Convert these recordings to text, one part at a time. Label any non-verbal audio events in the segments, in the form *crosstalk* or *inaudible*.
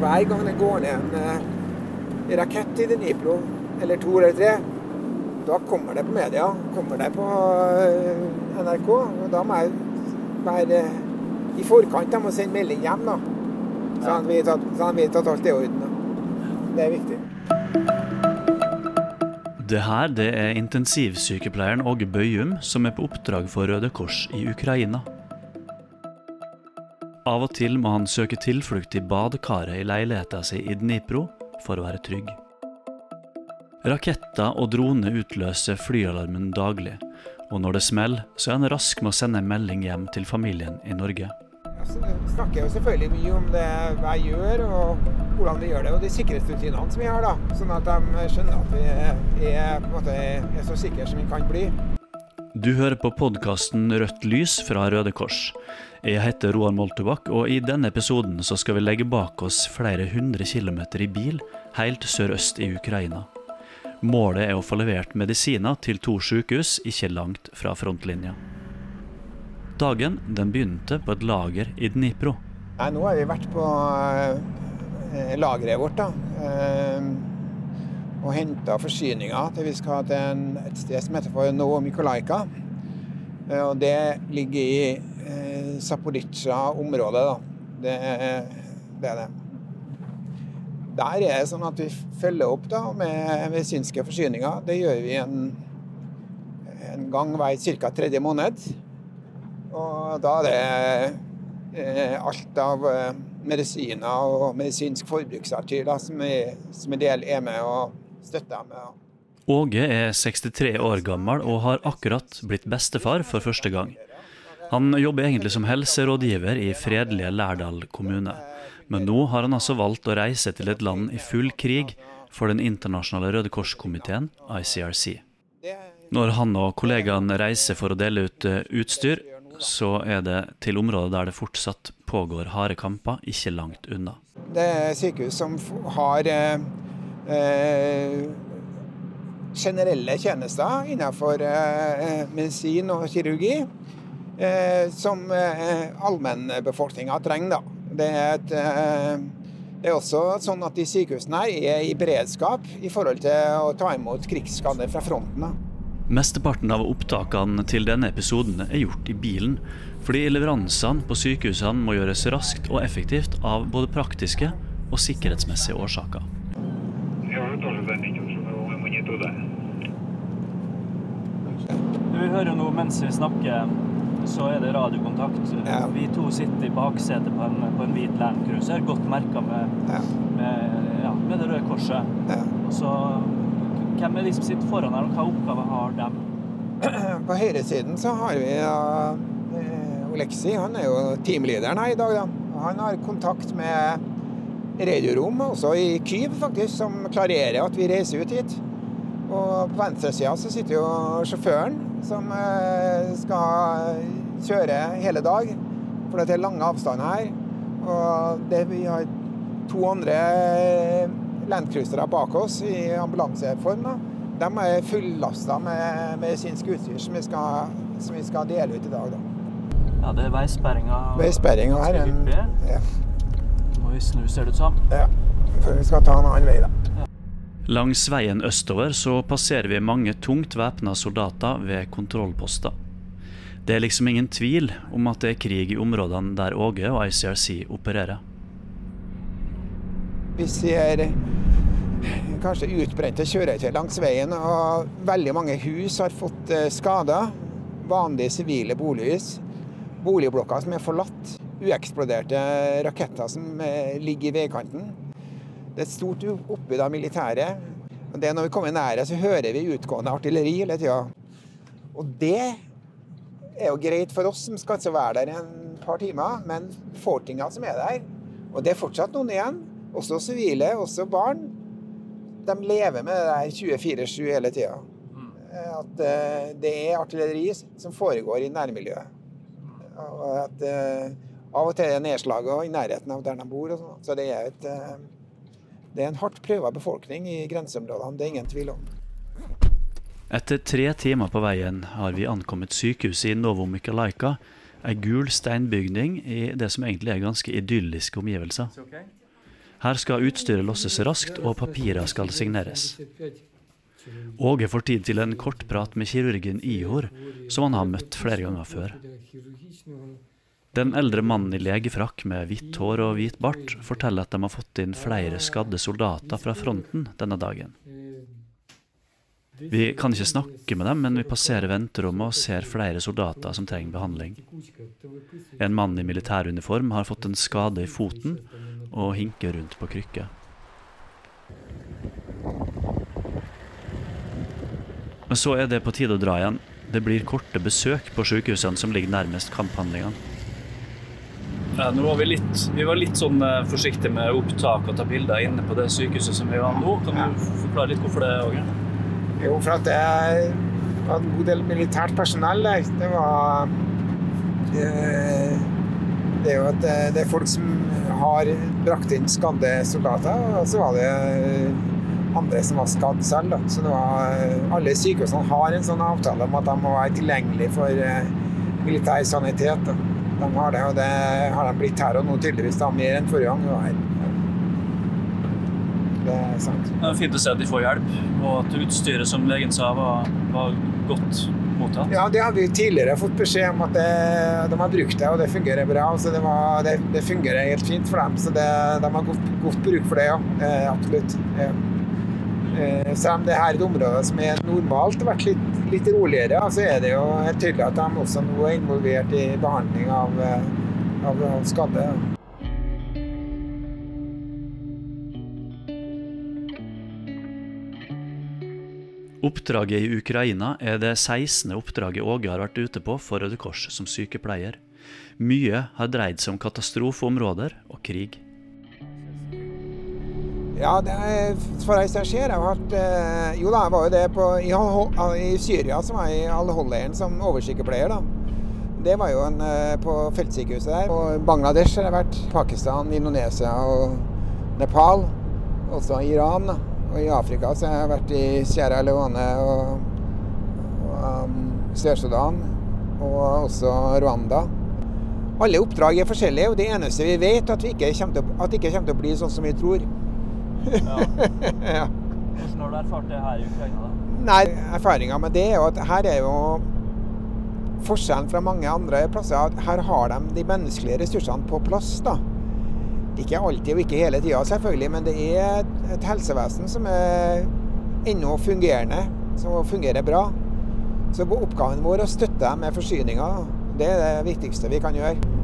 hver gang det går ned en eh, rakett i Dnipro, eller to eller tre, da kommer det på media, kommer det på eh, NRK. og Da må jeg være i forkant. Jeg må sende melding hjem, da. Så han vet at, vi han vet at alt er i orden. da. Det er viktig. Det her det er intensivsykepleieren Åge Bøyum som er på oppdrag for Røde Kors i Ukraina. Av og til må han søke tilflukt i badekaret i leiligheta si i Dnipro for å være trygg. Raketter og droner utløser flyalarmen daglig, og når det smeller, så er han rask med å sende en melding hjem til familien i Norge. Vi jeg snakker jo selvfølgelig mye om det jeg gjør, og hvordan vi gjør det, og de sikkerhetsrutinene som vi har. da, Sånn at de skjønner at vi er, måte, er så sikre som vi kan bli. Du hører på podkasten Rødt lys fra Røde Kors. Jeg heter Roar Moltebakk, og i denne episoden så skal vi legge bak oss flere hundre kilometer i bil helt sørøst i Ukraina. Målet er å få levert medisiner til to sykehus ikke langt fra frontlinja. Dagen den begynte på et lager i Dnipro. Nei, nå har vi vært på eh, lageret vårt da, eh, og henta forsyninger til vi skal til en, et sted som heter for Novo Mikolaika. og det ligger i eh, Zaporizjzja-området. da. Det, det er det. Der er det sånn at vi følger opp da med medisinske forsyninger. Det gjør vi en, en gang hver ca. tredje måned. Og da er det eh, alt av eh, medisiner og medisinsk forbruksartikler som, som en del er med og støtter med. Åge er 63 år gammel og har akkurat blitt bestefar for første gang. Han jobber egentlig som helserådgiver i fredelige Lærdal kommune. Men nå har han altså valgt å reise til et land i full krig for Den internasjonale Røde Kors-komiteen, ICRC. Når han og kollegaene reiser for å dele ut eh, utstyr, så er det til områder der det fortsatt pågår harde kamper, ikke langt unna. Det er sykehus som har eh, generelle tjenester innenfor eh, medisin og kirurgi, eh, som eh, allmennbefolkninga trenger. Da. Det, er et, eh, det er også sånn at de sykehusene her er i beredskap i forhold til å ta imot krigsskader fra fronten. Mesteparten av opptakene til denne episoden er gjort i bilen, fordi leveransene på sykehusene må gjøres raskt og effektivt av både praktiske og sikkerhetsmessige årsaker nettopp det. Du hører nå mens vi snakker, så er det radiokontakt. Ja. Vi to sitter i baksetet på, på, en hvit Land godt merka med, ja. med, ja, med, det røde korset. Og så Hvem er de som sitter foran her, og hva oppgave har de? På høyresiden så har vi uh, eh, Oleksi. Han er jo teamlederen her i dag, da. Han har kontakt med radiorom, også i Kyiv, faktisk, som klarerer at vi reiser ut hit. Og på venstresida så sitter jo sjåføren, som eh, skal kjøre hele dag. For det er lange avstander her. Og det, vi har to andre landcruisere bak oss i ambulanseform. da. De er fullasta med medisinsk utstyr som vi, skal, som vi skal dele ut i dag. da. Ja, det er veisperringa. Veisperringa her er en ja, Må vi snu, ser det ut som. ja, for vi skal ta en annen vei, da. Langs veien østover så passerer vi mange tungt væpna soldater ved kontrollposter. Det er liksom ingen tvil om at det er krig i områdene der Åge og ICRC opererer. Vi ser kanskje utbrente kjøretøy langs veien, og veldig mange hus har fått eh, skader. Vanlige sivile bolighus. Boligblokker som er forlatt. Ueksploderte raketter som eh, ligger i veikanten. Det er stort oppbud av militære. Og det Når vi kommer nære, så hører vi utgående artilleri hele tida. Og det er jo greit for oss som skal være der i en par timer, men befolkninga som er der, og det er fortsatt noen igjen, også sivile, også barn, de lever med det der 24-7 hele tida. At eh, det er artilleri som foregår i nærmiljøet. Og at eh, av og til er det nedslag også i nærheten av der de bor. Sånn. så det er, et, eh, det er en hardt prøva befolkning i grenseområdene, det er ingen tvil om. Etter tre timer på veien har vi ankommet sykehuset i Novomykolaika, ei gul steinbygning i det som egentlig er ganske idylliske omgivelser. Her skal utstyret losses raskt, og papirer skal signeres. Åge får tid til en kort prat med kirurgen Ihor, som han har møtt flere ganger før. Den eldre mannen i legefrakk med hvitt hår og hvit bart forteller at de har fått inn flere skadde soldater fra fronten denne dagen. Vi kan ikke snakke med dem, men vi passerer venterommet og ser flere soldater som trenger behandling. En mann i militæruniform har fått en skade i foten og hinker rundt på krykke. Men så er det på tide å dra igjen. Det blir korte besøk på sykehusene som ligger nærmest kamphandlingene. Ja, nå var vi, litt, vi var litt sånn eh, forsiktige med opptak og ta bilder inne på det sykehuset som vi var nå. Kan du forklare litt hvorfor det, Åge? Jo, for at det var en god del militært personell der. Det var eh, Det er jo at det, det er folk som har brakt inn skadde soldater, og så var det andre som var skadd selv. Da. Så det var, alle sykehusene har en sånn avtale om at de må være tilgjengelige for eh, militær sanitet. Da. De har det, og det har de blitt her og nå tydeligvis da, mer enn forrige gang. Det er sant. Det er fint å se at de får hjelp, og at utstyret som legen sa var, var godt mottatt. Ja, det har vi tidligere fått beskjed om at det, de har brukt det, og det fungerer bra. Så det, var, det, det fungerer helt fint for dem. Så det, de har godt, godt bruk for det, ja. Absolutt. Eh, selv om det her er et område som er normalt vært litt, litt roligere, så er det jo tydelig at de også nå er involvert i behandling av, eh, av, av skadde. Oppdraget i Ukraina er det 16. oppdraget Åge har vært ute på for Røde Kors som sykepleier. Mye har dreid seg om katastrofeområder og krig. Ja, det er, for jeg ser, har vært eh, Jo da, jeg var jo det på, i, i Syria, som er i Al-Hol-leiren som oversykepleier. da. Det var jo en, eh, på feltsykehuset der. Og Bangladesh har jeg vært. Pakistan, Indonesia og Nepal. Også Iran. da. Og i Afrika så har jeg vært i Sierra Leone og, og um, Sør-Sudan. Og også Rwanda. Alle oppdrag er forskjellige, og det eneste vi vet, at, kommer til, at det ikke kommer til å bli sånn som vi tror. Ja. ja. Hvordan har du erfart det her i Ukraina? da? Nei, erfaringa med det er jo at her er jo forskjellen fra mange andre plasser at her har de de menneskelige ressursene på plass. da. Ikke alltid og ikke hele tida, selvfølgelig, men det er et helsevesen som er ennå fungerende, som fungerer bra. Så oppgaven vår er å støtte dem med forsyninger. Det er det viktigste vi kan gjøre.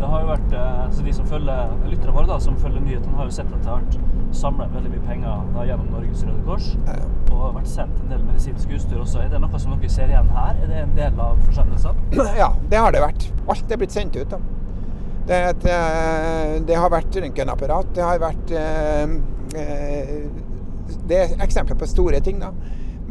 Det har jo vært, eh, så De som følger lytterne våre, da, som følger nyhetene, har jo sett at det har vært samla veldig mye penger da, gjennom Norges Røde Kors. Ja. Og har vært sendt en del medisinsk utstyr også. Er det noe som dere ser igjen her? Er det en del av forsendelsene? *clears throat* Ja, det har det vært. Alt er blitt sendt ut. da. Det, et, eh, det har vært røntgenapparat, det har vært eh, eh, Det er eksempler på store ting, da.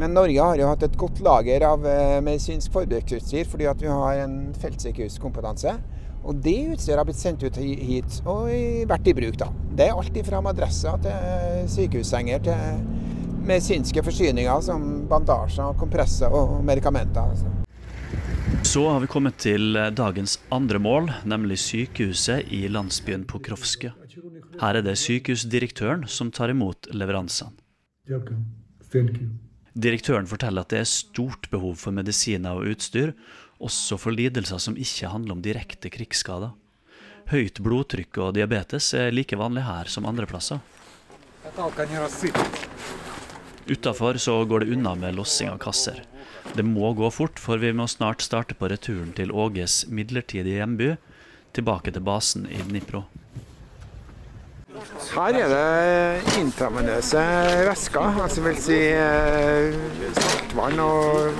Men Norge har jo hatt et godt lager av medisinsk forbruksutstyr fordi at vi har en feltsykehuskompetanse. Og det utstyret har blitt sendt ut hit og vært i bruk, da. Det er alt fra madrasser til sykehussenger til medisinske forsyninger som bandasjer, kompresser og medikamenter. Altså. Så har vi kommet til eh, dagens andre mål, nemlig sykehuset i landsbyen Pokrovske. Her er det sykehusdirektøren som tar imot leveransene. Direktøren forteller at det er stort behov for medisiner og utstyr, også for lidelser som ikke handler om direkte krigsskader. Høyt blodtrykk og diabetes er like vanlig her som andre plasser. Utafor går det unna med lossing av kasser. Det må gå fort, for vi må snart starte på returen til Åges midlertidige hjemby, tilbake til basen i Dnipro. Her er det intravenøse væsker, altså vil si saltvann og,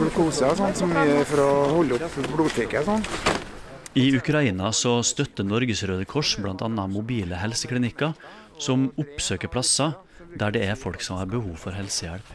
glukose og sånt, for å holde opp blodtrykket sånn. I Ukraina så støtter Norges Røde Kors bl.a. mobile helseklinikker som oppsøker plasser der det er folk som har behov for helsehjelp.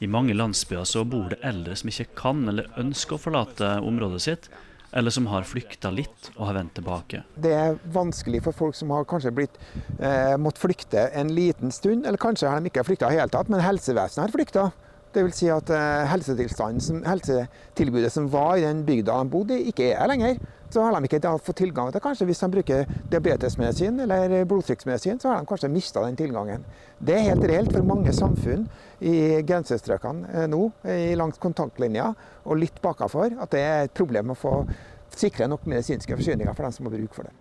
I mange landsbyer så bor det eldre som ikke kan eller ønsker å forlate området sitt, eller som har flykta litt og har vendt tilbake. Det er vanskelig for folk som har kanskje blitt, eh, måttet flykte en liten stund, eller kanskje har de ikke flykta i hele tatt, men helsevesenet har flykta. Vil si at eh, helsetilbudet som var i den bygda de bodde i, ikke er her lenger. så har de ikke fått tilgang til kanskje hvis de bruker diabetesmedisin eller blodtrykksmedisin, så har de kanskje mista den tilgangen. Det er helt reelt for mange samfunn i grensestrøkene eh, nå, langs kontaktlinja og litt bakafor, at det er et problem å få sikre nok medisinske forsyninger for dem som har bruk for det.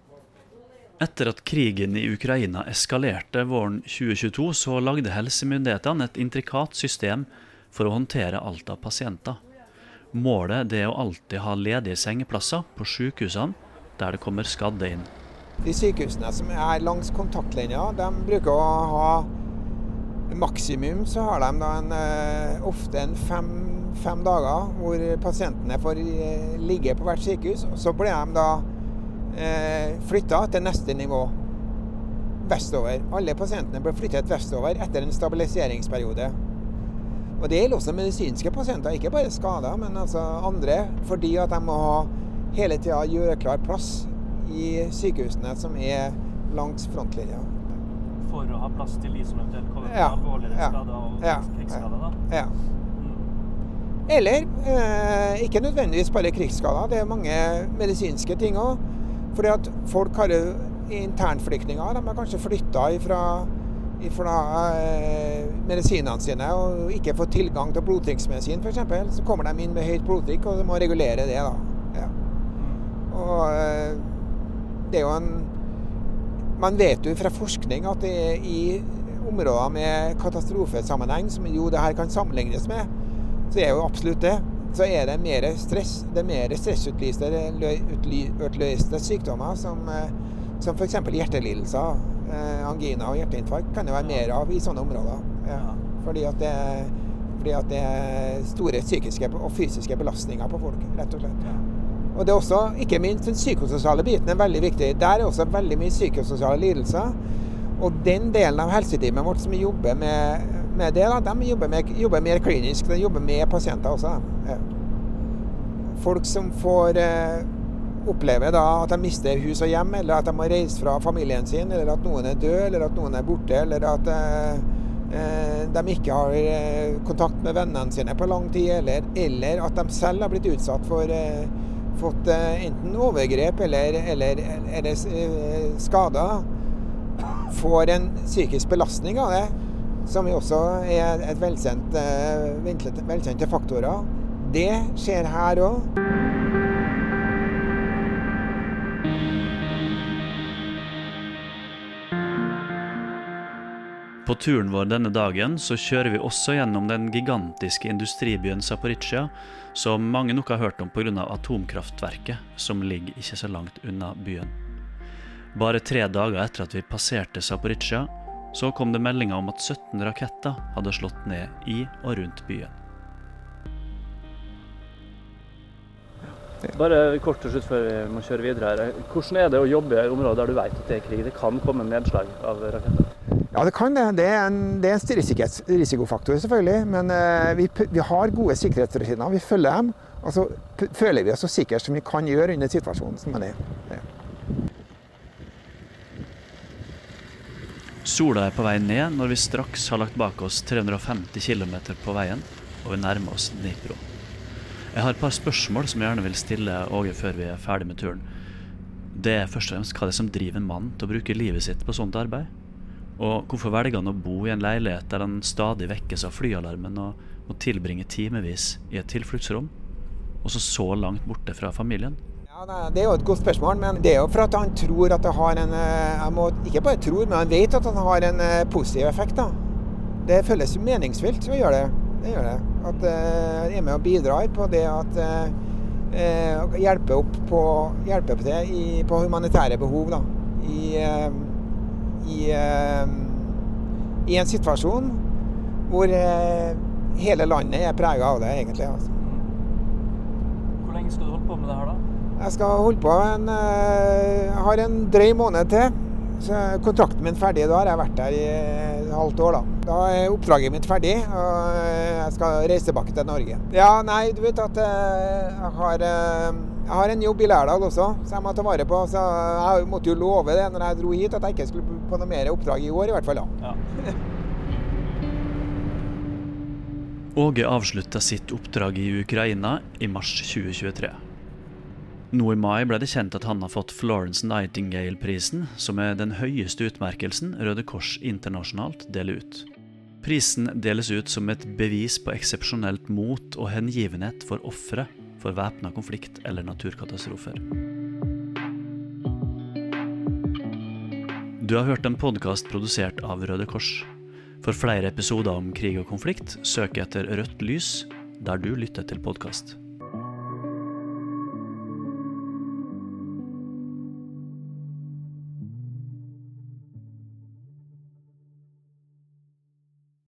Etter at krigen i Ukraina eskalerte våren 2022, så lagde helsemyndighetene et intrikat system for å håndtere alt av pasienter. Målet er å alltid ha ledige sengeplasser på sykehusene der det kommer skadde inn. De sykehusene som er langs kontaktlinja, de bruker å ha maksimum så har de en, eh, ofte en fem, fem dager hvor pasientene får eh, ligge på hvert sykehus. og Så blir de da eh, flytta til neste nivå vestover. Alle pasientene blir flyttet vestover etter en stabiliseringsperiode. Og Det gjelder også medisinske pasienter, ikke bare skader, men altså andre. Fordi at de må ha hele tida gjøre klar plass i sykehusene som er langs frontlinja. For å ha plass til de som eventuelt kommer med Ja, alvorligere ja, skader og ja, krigsskader. da. Ja. Mm. Eller eh, ikke nødvendigvis bare krigsskader, det er mange medisinske ting òg. Fordi at folk har jo internflyktninger. De har kanskje flytta ifra, ifra eh, medisinene sine og ikke får tilgang til blodtrykksmedisin f.eks. Så kommer de inn med høyt blodtrykk, og de må regulere det. da. Ja. Og eh, det er jo en Man vet jo fra forskning at det er i områder med katastrofesammenheng, som jo det her kan sammenlignes med, så er jo absolutt det. Så er det mer stress. Det er mer stressutløste sykdommer, som, eh, som f.eks. hjertelidelser, angina og hjerteinfarkt, kan det være mer av i sånne områder. Ja. Fordi, at det, fordi at det er store psykiske og fysiske belastninger på folk, rett og slett. Og det er også, ikke minst den psykososiale biten er veldig viktig. Der er også veldig mye psykososiale lidelser. Og den delen av helseteamet vårt som jobber med, med det, da, de jobber, med, jobber mer klinisk. De jobber med pasienter også. Ja. Folk som får eh, oppleve da at de mister hus og hjem, eller at de må reise fra familien sin, eller at noen er død, eller at noen er borte, eller at eh, eh, de ikke har eh, kontakt med vennene sine på lang tid, eller, eller at de selv har blitt utsatt for fått enten overgrep eller, eller, eller skader, får en psykisk belastning av det, som jo også er et velkjent, velkjente faktorer. Det skjer her òg. På turen vår denne dagen så kjører vi også gjennom den gigantiske industribyen Zaporizjzja, som mange nok har hørt om pga. atomkraftverket, som ligger ikke så langt unna byen. Bare tre dager etter at vi passerte Zaporizjzja, så kom det meldinger om at 17 raketter hadde slått ned i og rundt byen. Bare kort til slutt før vi må kjøre videre her. Hvordan er det å jobbe i områder der du vet at det er krig? Det kan komme nedslag av raketter. Ja, det kan det. Det er en, det er en risikofaktor, selvfølgelig. Men eh, vi, vi har gode sikkerhetsrutiner. Vi følger dem. Og så føler vi oss så sikre som vi kan gjøre under situasjonen som den er. Ja. Sola er på vei ned når vi straks har lagt bak oss 350 km på veien, og vi nærmer oss Dnipro. Jeg har et par spørsmål som jeg gjerne vil stille Åge før vi er ferdig med turen. Det er først og fremst hva det er som driver en mann til å bruke livet sitt på sånt arbeid. Og hvorfor velger han å bo i en leilighet der han stadig vekkes av flyalarmen og må tilbringe timevis i et tilfluktsrom, og så så langt borte fra familien? Ja, Det er jo et godt spørsmål, men det er jo for at han tror at det har en eh, jeg må, Ikke bare tror, men han vet at han har en eh, positiv effekt. da. Det føles jo meningsfylt å gjøre det. Det gjør det. At han er med og bidrar på det at eh, eh, Hjelpe opp på Hjelpe til i, på humanitære behov, da. I, eh, i, eh, I en situasjon hvor eh, hele landet er prega av det, egentlig. altså. Hvor lenge skal du holde på med det her, da? Jeg skal holde på en eh, Jeg har en drøy måned til. Så kontrakten min ferdig. Da har jeg vært der i et halvt år, da. Da er oppdraget mitt ferdig, og jeg skal reise tilbake til Norge. Ja, nei, du vet at jeg har, jeg har en jobb i Lærdal også, så jeg må ta vare på. Så jeg måtte jo love det når jeg dro hit, at jeg ikke skulle på noe mer oppdrag i år, i hvert fall. da. Ja. *laughs* Åge avslutta sitt oppdrag i Ukraina i mars 2023. Nå i mai ble det kjent at han har fått Florence Nightingale-prisen, som er den høyeste utmerkelsen Røde Kors internasjonalt deler ut. Prisen deles ut som et bevis på eksepsjonelt mot og hengivenhet for ofre for væpna konflikt eller naturkatastrofer. Du har hørt en podkast produsert av Røde Kors. For flere episoder om krig og konflikt, søk etter Rødt lys der du lytter til podkast.